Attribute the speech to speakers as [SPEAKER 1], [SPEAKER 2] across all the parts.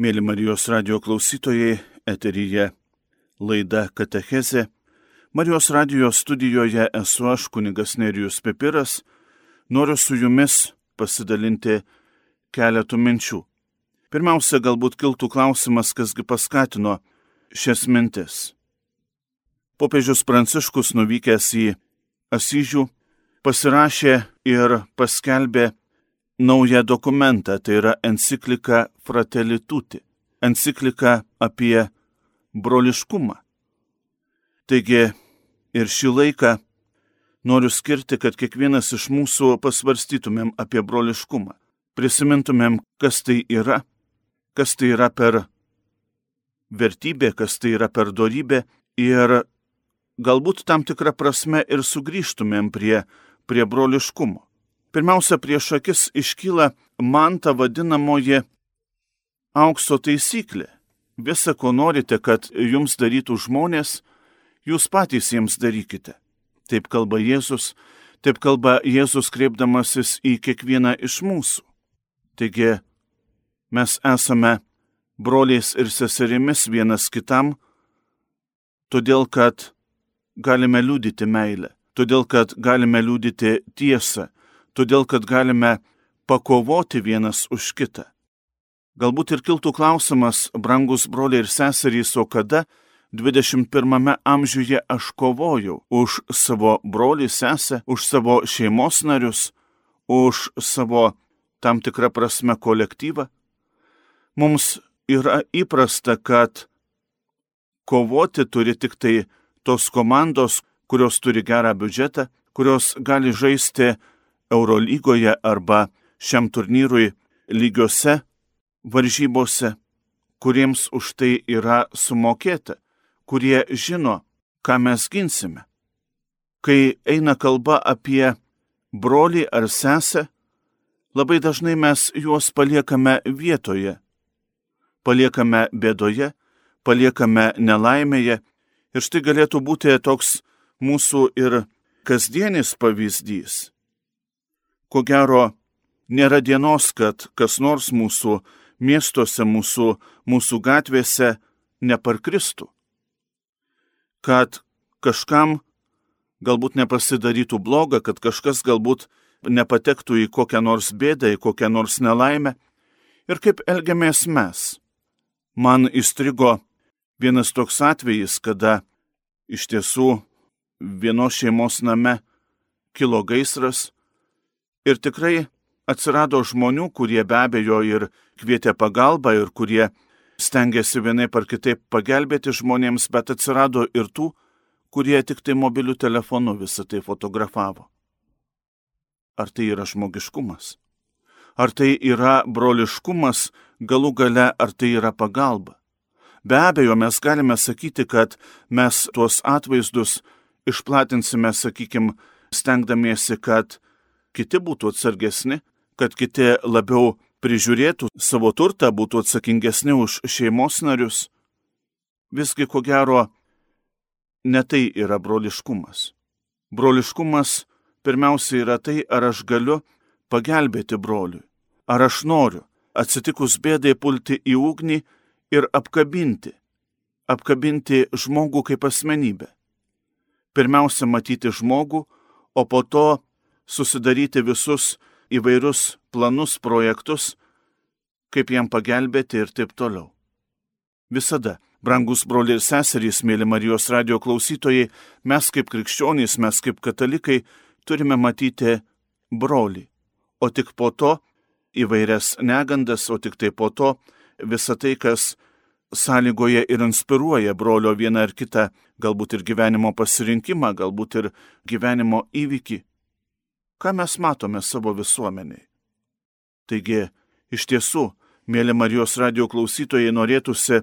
[SPEAKER 1] Mėly Marijos radio klausytojai, eteryje laida Katecheze. Marijos radio studijoje esu aš, kunigas Nerijus Pepiras. Noriu su jumis pasidalinti keletų minčių. Pirmiausia, galbūt kiltų klausimas, kasgi paskatino šias mintis. Popiežius Pranciškus nuvykęs į Asyžių pasirašė ir paskelbė naują dokumentą, tai yra enciklika Fratelli Tutti, enciklika apie broliškumą. Taigi ir šį laiką noriu skirti, kad kiekvienas iš mūsų pasvarstytumėm apie broliškumą, prisimintumėm, kas tai yra, kas tai yra per vertybė, kas tai yra per darybė ir galbūt tam tikrą prasme ir sugrįžtumėm prie, prie broliškumo. Pirmiausia, prieš akis iškyla man ta vadinamoji aukso taisyklė. Visa, ko norite, kad jums darytų žmonės, jūs patys jiems darykite. Taip kalba Jėzus, taip kalba Jėzus kreipdamasis į kiekvieną iš mūsų. Taigi, mes esame broliais ir seserimis vienas kitam, todėl kad galime liūdyti meilę, todėl kad galime liūdyti tiesą, todėl kad galime pakovoti vienas už kitą. Galbūt ir kiltų klausimas, brangus broliai ir seserys, o kada 21 amžiuje aš kovojau už savo brolį, sesę, už savo šeimos narius, už savo tam tikrą prasme kolektyvą. Mums yra įprasta, kad kovoti turi tik tai tos komandos, kurios turi gerą biudžetą, kurios gali žaisti Eurolygoje arba šiam turnyrui lygiose varžybose, kuriems už tai yra sumokėta, kurie žino, ką mes ginsime. Kai eina kalba apie brolį ar sesę, labai dažnai mes juos paliekame vietoje. Paliekame bėdoje, paliekame nelaimėje ir štai galėtų būti toks mūsų ir kasdienis pavyzdys ko gero, nėra dienos, kad kas nors mūsų miestuose, mūsų, mūsų gatvėse neparkristų. Kad kažkam galbūt nepasidarytų bloga, kad kažkas galbūt nepatektų į kokią nors bėdą, į kokią nors nelaimę. Ir kaip elgiamės mes. Man įstrigo vienas toks atvejis, kada iš tiesų vienos šeimos name kilo gaisras, Ir tikrai atsirado žmonių, kurie be abejo ir kvietė pagalbą ir kurie stengiasi vienaip ar kitaip pagelbėti žmonėms, bet atsirado ir tų, kurie tik tai mobilių telefonų visą tai fotografavo. Ar tai yra žmogiškumas? Ar tai yra broliškumas, galų gale, ar tai yra pagalba? Be abejo, mes galime sakyti, kad mes tuos atvaizdus išplatinsime, sakykime, stengdamiesi, kad kiti būtų atsargesni, kad kiti labiau prižiūrėtų savo turtą, būtų atsakingesni už šeimos narius. Visgi, ko gero, ne tai yra broliškumas. Broliškumas pirmiausia yra tai, ar aš galiu pagelbėti broliui, ar aš noriu atsitikus bėdai pulti į ugnį ir apkabinti, apkabinti žmogų kaip asmenybę. Pirmiausia, matyti žmogų, o po to susidaryti visus įvairius planus, projektus, kaip jam pagelbėti ir taip toliau. Visada, brangus broliai ir seserys, mėly Marijos radio klausytojai, mes kaip krikščionys, mes kaip katalikai turime matyti brolį, o tik po to įvairias negandas, o tik tai po to visą tai, kas sąlygoje ir inspiruoja brolio vieną ar kitą, galbūt ir gyvenimo pasirinkimą, galbūt ir gyvenimo įvykį ką mes matome savo visuomeniai. Taigi, iš tiesų, mėly Marijos radio klausytojai, norėtųsi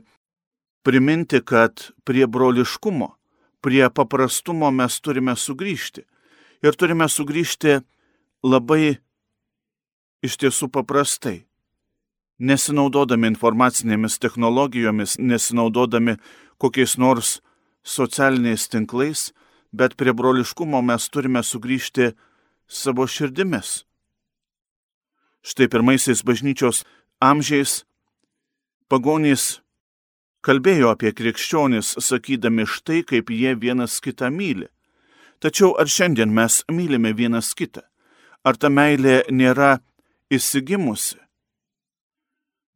[SPEAKER 1] priminti, kad prie broliškumo, prie paprastumo mes turime sugrįžti. Ir turime sugrįžti labai iš tiesų paprastai. Nesinaudodami informacinėmis technologijomis, nesinaudodami kokiais nors socialiniais tinklais, bet prie broliškumo mes turime sugrįžti savo širdimis. Štai pirmaisiais bažnyčios amžiais pagonys kalbėjo apie krikščionis, sakydami štai, kaip jie vienas kitą myli. Tačiau ar šiandien mes mylime vienas kitą? Ar ta meilė nėra įsigimusi?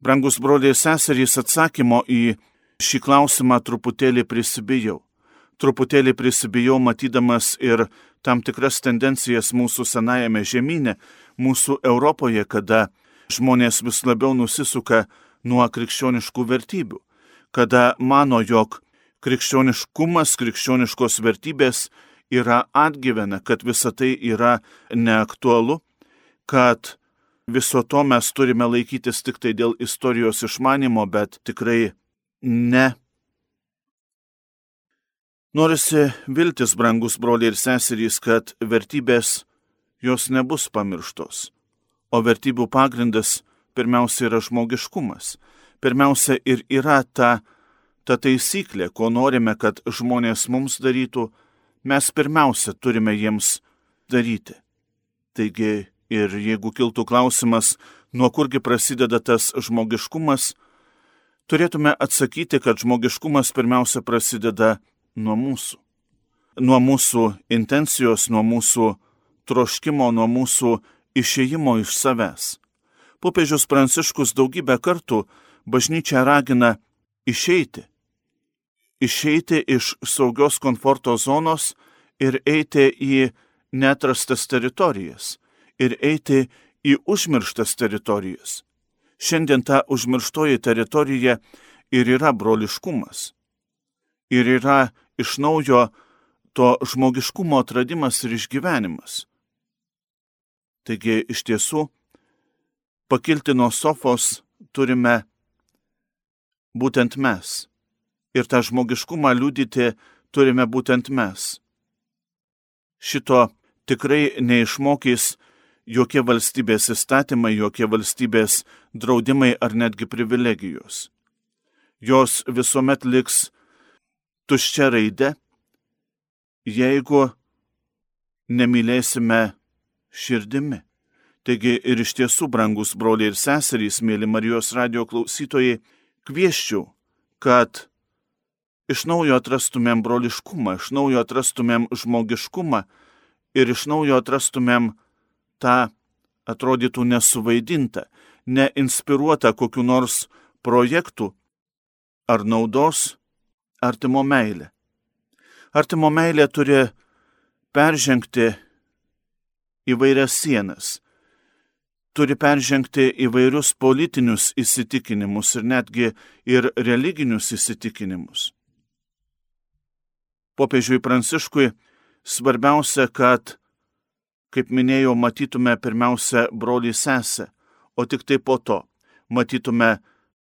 [SPEAKER 1] Brangus broliai seserys atsakymo į šį klausimą truputėlį prisibijau. Truputėlį prisibijau matydamas ir tam tikras tendencijas mūsų senajame žemynė, mūsų Europoje, kada žmonės vis labiau nusisuka nuo krikščioniškų vertybių, kada mano, jog krikščioniškumas, krikščioniškos vertybės yra atgyvena, kad visa tai yra neaktualu, kad viso to mes turime laikytis tik tai dėl istorijos išmanimo, bet tikrai ne. Norisi viltis, brangus broliai ir seserys, kad vertybės jos nebus pamirštos, o vertybių pagrindas pirmiausia yra žmogiškumas. Pirmiausia ir yra ta, ta taisyklė, ko norime, kad žmonės mums darytų, mes pirmiausia turime jiems daryti. Taigi ir jeigu kiltų klausimas, nuo kurgi prasideda tas žmogiškumas, turėtume atsakyti, kad žmogiškumas pirmiausia prasideda nuo mūsų. Nuo mūsų intencijos, nuo mūsų troškimo, nuo mūsų išėjimo iš savęs. Popiežius Pranciškus daugybę kartų bažnyčia ragina išeiti. Išeiti iš saugios komforto zonos ir eiti į netrastas teritorijas. Ir eiti į užmirštas teritorijas. Šiandien ta užmirštoji teritorija ir yra broliškumas. Ir yra iš naujo to žmogiškumo atradimas ir išgyvenimas. Taigi iš tiesų pakilti nuo sofos turime būtent mes. Ir tą žmogiškumą liudyti turime būtent mes. Šito tikrai neišmokys jokie valstybės įstatymai, jokie valstybės draudimai ar netgi privilegijos. Jos visuomet liks tuščia raide, jeigu nemylėsime širdimi. Taigi ir iš tiesų, brangus broliai ir seserys, mėly Marijos radio klausytojai, kvieščiau, kad iš naujo atrastumėm broliškumą, iš naujo atrastumėm žmogiškumą ir iš naujo atrastumėm tą atrodytų nesuvaidintą, neinspiruotą kokiu nors projektų ar naudos artimo meilę. Artimo meilė turi peržengti įvairias sienas turi peržengti įvairius politinius įsitikinimus ir netgi ir religinius įsitikinimus. Popiežiui Pranciškui svarbiausia, kad, kaip minėjau, matytume pirmiausia brolį sesę, o tik tai po to matytume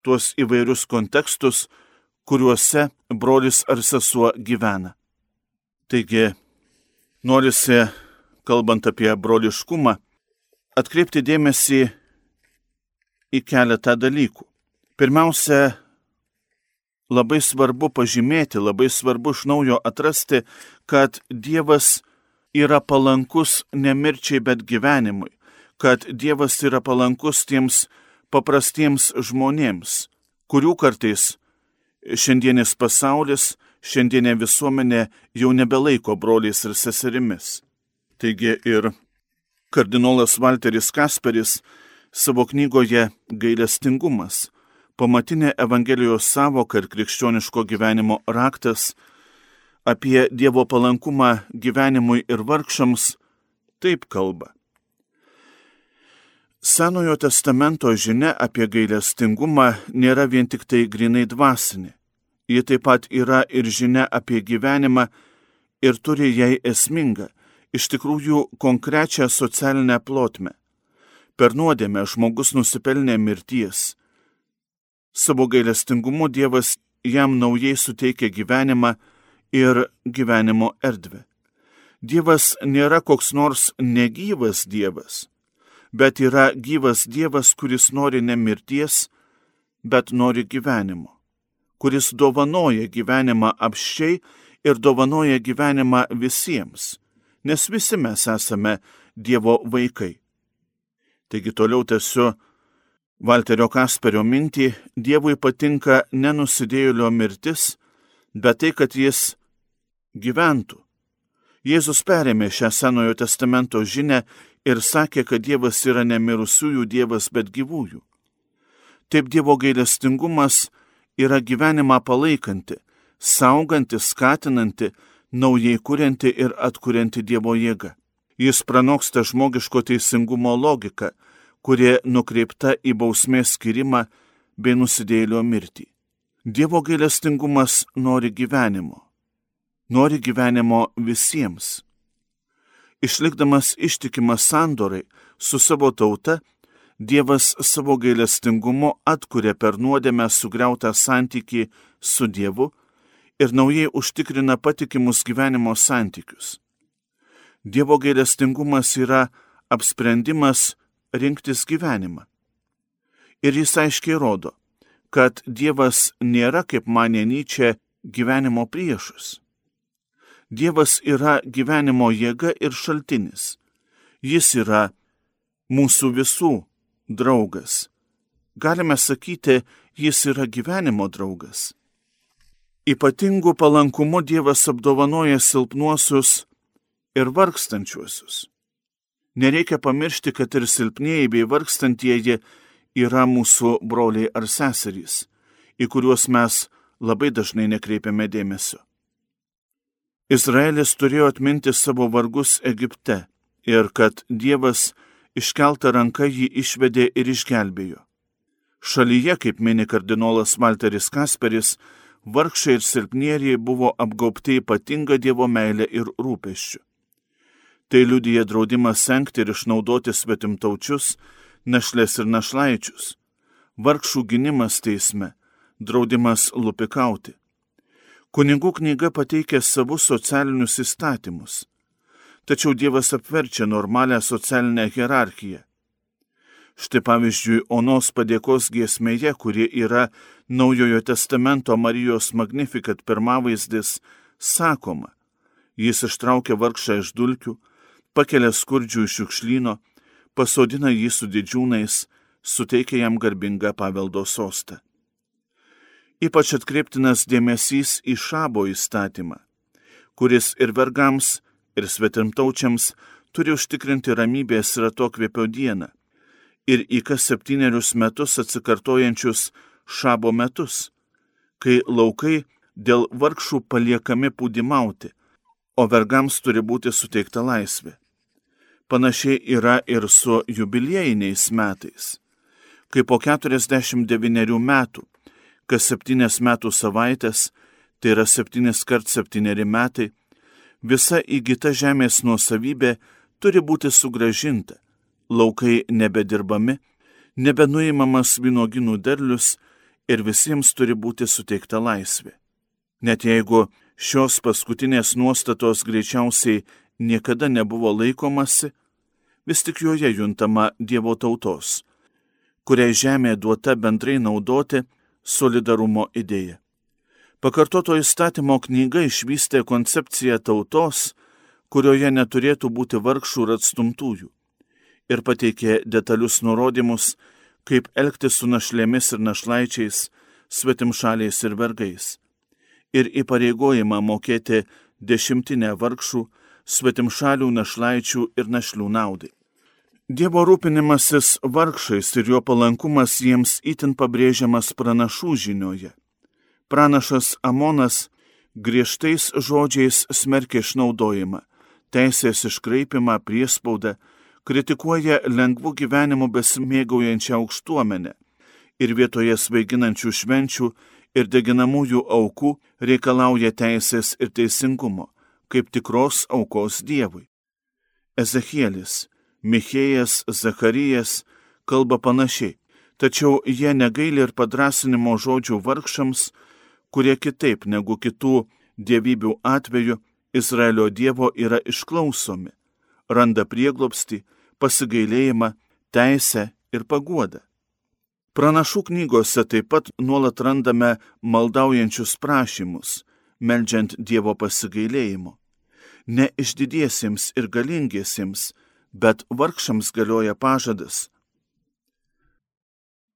[SPEAKER 1] tuos įvairius kontekstus, kuriuose brolis ar sesuo gyvena. Taigi, norisi, kalbant apie broliškumą, atkreipti dėmesį į keletą dalykų. Pirmiausia, labai svarbu pažymėti, labai svarbu iš naujo atrasti, kad Dievas yra palankus ne mirčiai, bet gyvenimui, kad Dievas yra palankus tiems paprastiems žmonėms, kurių kartais šiandienis pasaulis, šiandienė visuomenė jau nebelaiko broliais ir seserimis. Taigi ir Kardinolas Walteris Kasperis savo knygoje Gailestingumas - pamatinė Evangelijos savoka ir krikščioniško gyvenimo raktas apie Dievo palankumą gyvenimui ir vargšams taip kalba. Senojo testamento žinia apie gailestingumą nėra vien tik tai grinai dvasinė. Ji taip pat yra ir žinia apie gyvenimą ir turi jai esmingą iš tikrųjų konkrečią socialinę plotmę. Per nuodėmę žmogus nusipelnė mirties. Savo gailestingumu Dievas jam naujai suteikė gyvenimą ir gyvenimo erdvę. Dievas nėra koks nors negyvas Dievas, bet yra gyvas Dievas, kuris nori ne mirties, bet nori gyvenimo, kuris dovanoja gyvenimą apščiai ir dovanoja gyvenimą visiems nes visi mes esame Dievo vaikai. Taigi toliau tęsiu Valterio Kasperio mintį Dievui patinka nenusidėjėlio mirtis, bet tai, kad jis gyventų. Jėzus perėmė šią Senojo testamento žinę ir sakė, kad Dievas yra ne mirusiųjų Dievas, bet gyvųjų. Taip Dievo gailestingumas yra gyvenimą palaikanti, sauganti, skatinanti, naujai kurianti ir atkurianti Dievo jėgą. Jis pranoksta žmogiško teisingumo logiką, kurie nukreipta į bausmės skirimą bei nusidėlio mirtį. Dievo gailestingumas nori gyvenimo. Nori gyvenimo visiems. Išlikdamas ištikimas sandorai su savo tauta, Dievas savo gailestingumu atkuria per nuodėmę sugriautą santyki su Dievu ir naujai užtikrina patikimus gyvenimo santykius. Dievo gailestingumas yra apsprendimas rinktis gyvenimą. Ir jis aiškiai rodo, kad Dievas nėra, kaip manė Nyčia, gyvenimo priešas. Dievas yra gyvenimo jėga ir šaltinis. Jis yra mūsų visų draugas. Galime sakyti, jis yra gyvenimo draugas. Ypatingų palankumu Dievas apdovanoja silpnuosius ir vargstančiuosius. Nereikia pamiršti, kad ir silpnieji bei vargstantieji yra mūsų broliai ar seserys, į kuriuos mes labai dažnai nekreipiame dėmesio. Izraelis turėjo atminti savo vargus Egipte ir kad Dievas iškeltą ranką jį išvedė ir išgelbėjo. Šalyje, kaip mini kardinolas Malteris Kasperis, vargšai ir silpnieriai buvo apgaubti ypatinga Dievo meilė ir rūpeščių. Tai liudija draudimas senkti ir išnaudoti svetimtaučius, našlės ir našlaičius, vargšų gynimas teisme, draudimas lupikauti. Kunigų knyga pateikia savus socialinius įstatymus, tačiau Dievas apverčia normalią socialinę hierarchiją. Štai pavyzdžiui, Onos padėkos giesmėje, kuri yra Naujojo testamento Marijos Magnificat pirmavaizdis, sakoma, jis ištraukia vargšą iš dulkių, pakelia skurdžių iš šiukšlyno, pasodina jį su didžiūnais, suteikia jam garbingą paveldo sostą. Ypač atkreiptinas dėmesys į šabo įstatymą, kuris ir vergams, ir svetimtaučiams turi užtikrinti ramybės ir atokvėpio dieną, ir į kas septynerius metus atsikartojančius šabo metus, kai laukai dėl vargšų paliekami pūdimauti, o vergams turi būti suteikta laisvė. Panašiai yra ir su jubiliejiniais metais, kai po 49 metų, kas septynės metų savaitės, tai yra septynis kart septyneri metai, visa įgyta žemės nuosavybė turi būti sugražinta, laukai nebedirbami, nebenuimamas vynoginų derlius ir visiems turi būti suteikta laisvė. Net jeigu šios paskutinės nuostatos greičiausiai niekada nebuvo laikomasi, vis tik joje juntama Dievo tautos, kuriai žemė duota bendrai naudoti solidarumo idėja. Pakartoto įstatymo knyga išvystė koncepciją tautos, kurioje neturėtų būti vargšų ir atstumtųjų, ir pateikė detalius nurodymus, kaip elgtis su našlėmis ir našlaičiais, svetimšaliais ir vergais, ir įpareigojimą mokėti dešimtinę vargšų, svetimšalių našlaičių ir našlių naudai. Dievo rūpinimasis vargšais ir jo palankumas jiems itin pabrėžiamas pranašų žinioje. Pranašas Amonas griežtais žodžiais smerkia išnaudojimą, teisės iškraipimą, priespaudą, kritikuoja lengvų gyvenimų besimėgaujančią aukštuomenę ir vietoje svaiginančių švenčių ir deginamųjų aukų reikalauja teisės ir teisingumo kaip tikros aukos Dievui. Ezekielis, Michėjas, Zacharijas kalba panašiai, tačiau jie negaili ir padrasinimo žodžių vargšams, kurie kitaip negu kitų dievybių atveju Izraelio Dievo yra išklausomi, randa prieglopsti, pasigailėjimą, teisę ir paguodą. Pranašų knygose taip pat nuolat randame maldaujančius prašymus, meldžiant Dievo pasigailėjimo ne išdidiesiems ir galingiesiems, bet vargšams galioja pažadas.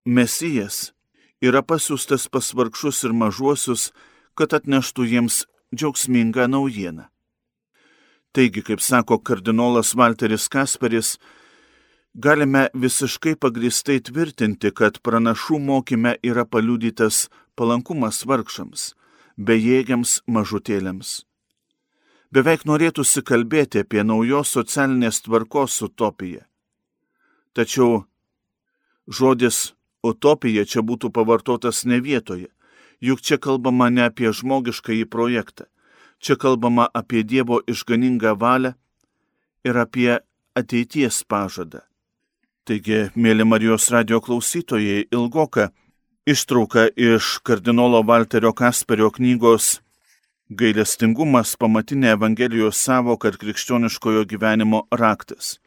[SPEAKER 1] Mesijas yra pasiūstas pas vargšus ir mažuosius, kad atneštų jiems džiaugsmingą naujieną. Taigi, kaip sako kardinolas Walteris Kasperis, galime visiškai pagristai tvirtinti, kad pranašų mokyme yra paliudytas palankumas vargšams, bejėgiams mažutėlėms. Beveik norėtųsi kalbėti apie naujos socialinės tvarkos utopiją. Tačiau žodis utopija čia būtų pavartotas ne vietoje, juk čia kalbama ne apie žmogiškąjį projektą, čia kalbama apie Dievo išganingą valią ir apie ateities pažadą. Taigi, mėly Marijos radio klausytojai, ilgoka ištrauka iš kardinolo Walterio Kasperio knygos Gailestingumas pamatinė Evangelijos savoka ir krikščioniškojo gyvenimo raktas.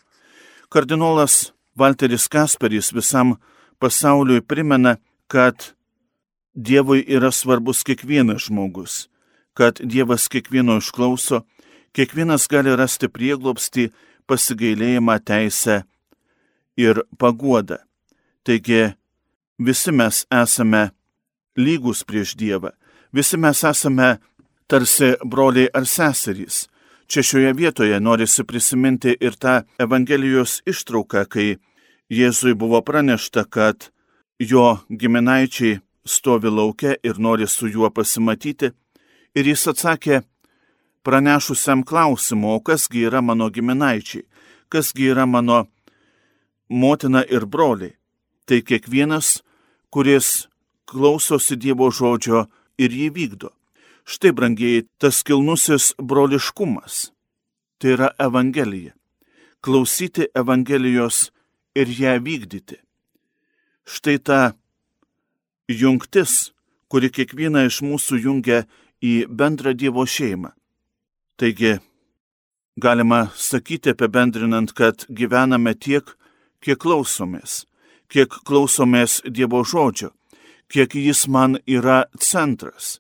[SPEAKER 1] Kardinolas Walteris Kasperis visam pasauliui primena, kad Dievui yra svarbus kiekvienas žmogus, kad Dievas kiekvieno išklauso, kiekvienas gali rasti prieglopstį, pasigailėjimą, teisę ir paguodą. Taigi visi mes esame lygus prieš Dievą, visi mes esame tarsi broliai ar seserys. Čia šioje vietoje norisi prisiminti ir tą Evangelijos ištrauką, kai Jėzui buvo pranešta, kad jo giminaičiai stovi laukia ir nori su juo pasimatyti, ir jis atsakė pranešusiam klausimu, o kasgi yra mano giminaičiai, kasgi yra mano motina ir broliai. Tai kiekvienas, kuris klausosi Dievo žodžio ir jį vykdo. Štai, brangiai, tas kilnusis broliškumas. Tai yra Evangelija. Klausyti Evangelijos ir ją vykdyti. Štai ta jungtis, kuri kiekvieną iš mūsų jungia į bendrą Dievo šeimą. Taigi, galima sakyti apibendrinant, kad gyvename tiek, kiek klausomės, kiek klausomės Dievo žodžio, kiek jis man yra centras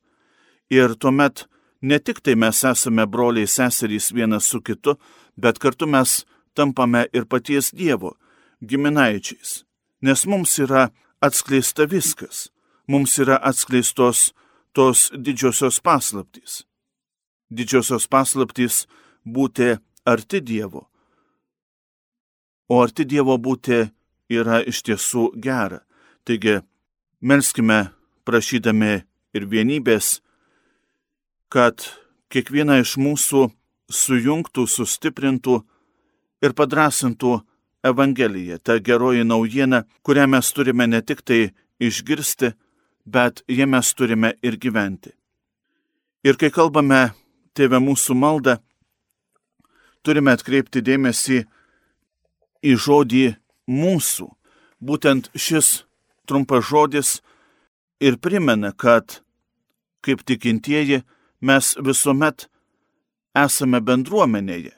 [SPEAKER 1] Ir tuomet ne tik tai mes esame broliai seserys vienas su kitu, bet kartu mes tampame ir paties Dievo giminaičiais. Nes mums yra atskleista viskas. Mums yra atskleistos tos didžiosios paslaptys. Didžiosios paslaptys būti arti Dievo. O arti Dievo būti yra iš tiesų gera. Taigi, melskime prašydami ir vienybės, kad kiekvieną iš mūsų sujungtų, sustiprintų ir padrasintų Evangelija, ta geroji naujiena, kurią mes turime ne tik tai išgirsti, bet ją mes turime ir gyventi. Ir kai kalbame Tėvę mūsų maldą, turime atkreipti dėmesį į žodį mūsų. Būtent šis trumpas žodis ir primena, kad kaip tikintieji mes visuomet esame bendruomenėje.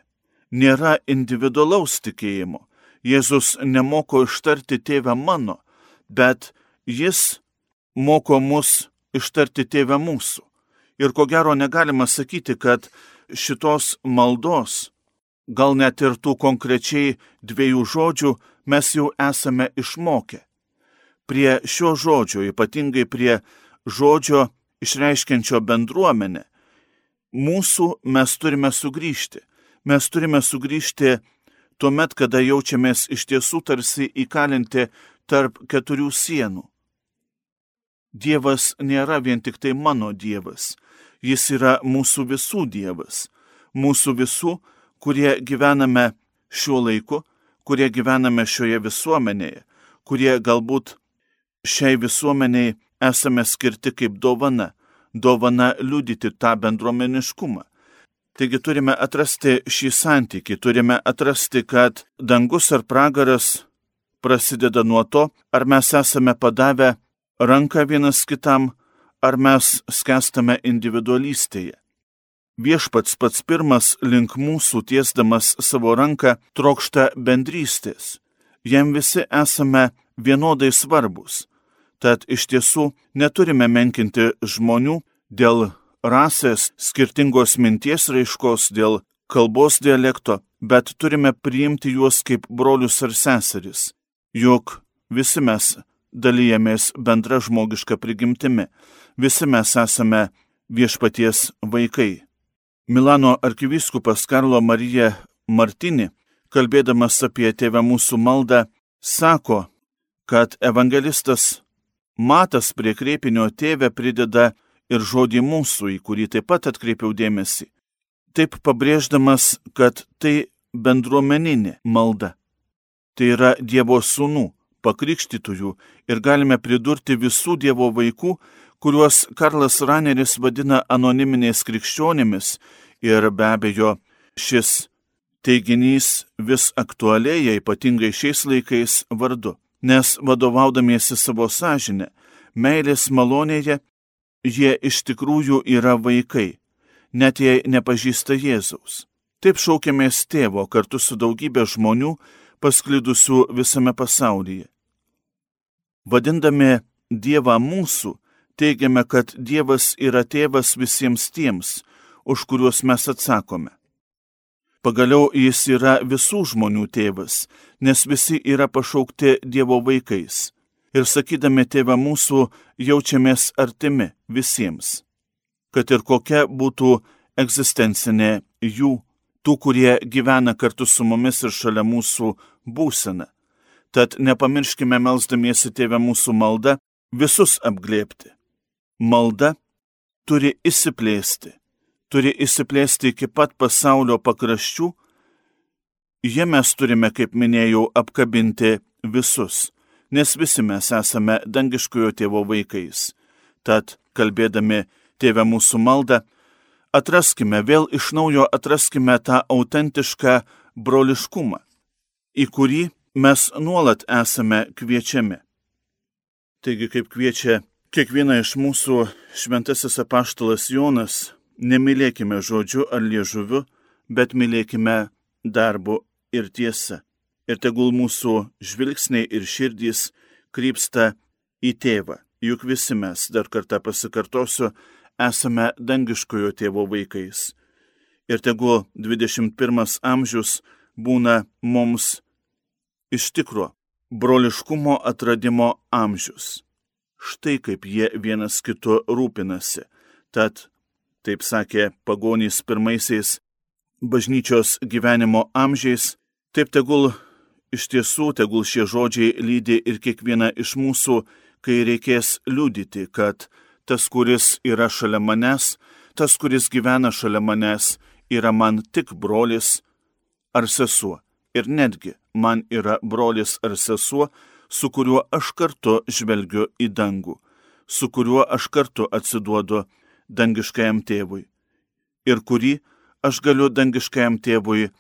[SPEAKER 1] Nėra individualaus tikėjimo. Jėzus nemoko ištarti tėvę mano, bet jis moko mus ištarti tėvę mūsų. Ir ko gero negalima sakyti, kad šitos maldos, gal net ir tų konkrečiai dviejų žodžių, mes jau esame išmokę. Prie šio žodžio, ypatingai prie žodžio išreiškiančio bendruomenę, mūsų mes turime sugrįžti. Mes turime sugrįžti tuo met, kada jaučiamės iš tiesų tarsi įkalinti tarp keturių sienų. Dievas nėra vien tik tai mano Dievas, jis yra mūsų visų Dievas, mūsų visų, kurie gyvename šiuo laiku, kurie gyvename šioje visuomenėje, kurie galbūt šiai visuomeniai esame skirti kaip dovana, dovana liudyti tą bendruomeniškumą. Taigi turime atrasti šį santykį, turime atrasti, kad dangus ar pragaras prasideda nuo to, ar mes esame padavę ranką vienas kitam, ar mes skęstame individualystėje. Viešpats pats pirmas link mūsų tiesdamas savo ranką trokšta bendrystės. Jam visi esame vienodai svarbus. Tad iš tiesų neturime menkinti žmonių dėl rasės, skirtingos minties raiškos, dėl kalbos dialekto, bet turime priimti juos kaip brolius ar seseris. Juk visi mes dalyjamės bendra žmogiška prigimtimi. Visi mes esame viešpaties vaikai. Milano arkivyskupas Karlo Marija Martini, kalbėdamas apie tėvę mūsų maldą, sako, kad evangelistas Matas prie kreipinio tėvę prideda ir žodį mūsų, į kurį taip pat atkreipiau dėmesį. Taip pabrėždamas, kad tai bendruomeninė malda. Tai yra Dievo sūnų, pakrikštytųjų ir galime pridurti visų Dievo vaikų, kuriuos Karlas Raneris vadina anoniminiais krikščionimis ir be abejo šis teiginys vis aktualėja ypatingai šiais laikais vardu nes vadovaudamiesi savo sąžinę, meilės malonėje, jie iš tikrųjų yra vaikai, net jei nepažįsta Jėzaus. Taip šaukiamės tėvo kartu su daugybė žmonių pasklidusių visame pasaulyje. Vadindami Dievą mūsų, teigiame, kad Dievas yra tėvas visiems tiems, už kuriuos mes atsakome. Pagaliau jis yra visų žmonių tėvas, nes visi yra pašaukti Dievo vaikais. Ir sakydami tėvą mūsų jaučiamės artimi visiems. Kad ir kokia būtų egzistencinė jų, tų, kurie gyvena kartu su mumis ir šalia mūsų būsena. Tad nepamirškime melzdamiesi tėvę mūsų maldą visus apglėpti. Malda turi įsiplėsti turi įsiplėsti iki pat pasaulio pakraščių, jie mes turime, kaip minėjau, apkabinti visus, nes visi mes esame dangiškojo tėvo vaikais. Tad, kalbėdami tėvę mūsų maldą, atraskime vėl iš naujo atraskime tą autentišką broliškumą, į kurį mes nuolat esame kviečiami. Taigi, kaip kviečia kiekvieną iš mūsų šventasis apaštalas Jonas, Nemylėkime žodžiu ar liežuviu, bet mylėkime darbu ir tiesa. Ir tegul mūsų žvilgsniai ir širdys krypsta į tėvą. Juk visi mes, dar kartą pasikartosiu, esame dangiškojo tėvo vaikais. Ir tegul 21 amžius būna mums iš tikro broliškumo atradimo amžius. Štai kaip jie vienas kitu rūpinasi. Tad taip sakė pagonys pirmaisiais bažnyčios gyvenimo amžiais, taip tegul iš tiesų, tegul šie žodžiai lydi ir kiekvieną iš mūsų, kai reikės liudyti, kad tas, kuris yra šalia manęs, tas, kuris gyvena šalia manęs, yra man tik brolis ar sesuo. Ir netgi man yra brolis ar sesuo, su kuriuo aš kartu žvelgiu į dangų, su kuriuo aš kartu atsiduodu dangiškajam tėvui ir kurį aš galiu dangiškajam tėvui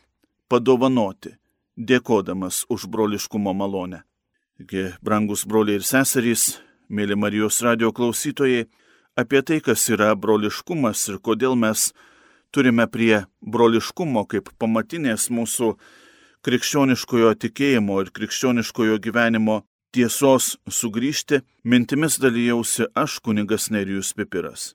[SPEAKER 1] padovanoti, dėkodamas už broliškumo malonę. Taigi, brangus broliai ir seserys, mėly Marijos radio klausytojai, apie tai, kas yra broliškumas ir kodėl mes turime prie broliškumo kaip pamatinės mūsų krikščioniškojo tikėjimo ir krikščioniškojo gyvenimo tiesos sugrįžti, mintimis dalyjausi aš kunigas Nerijus Pipiras.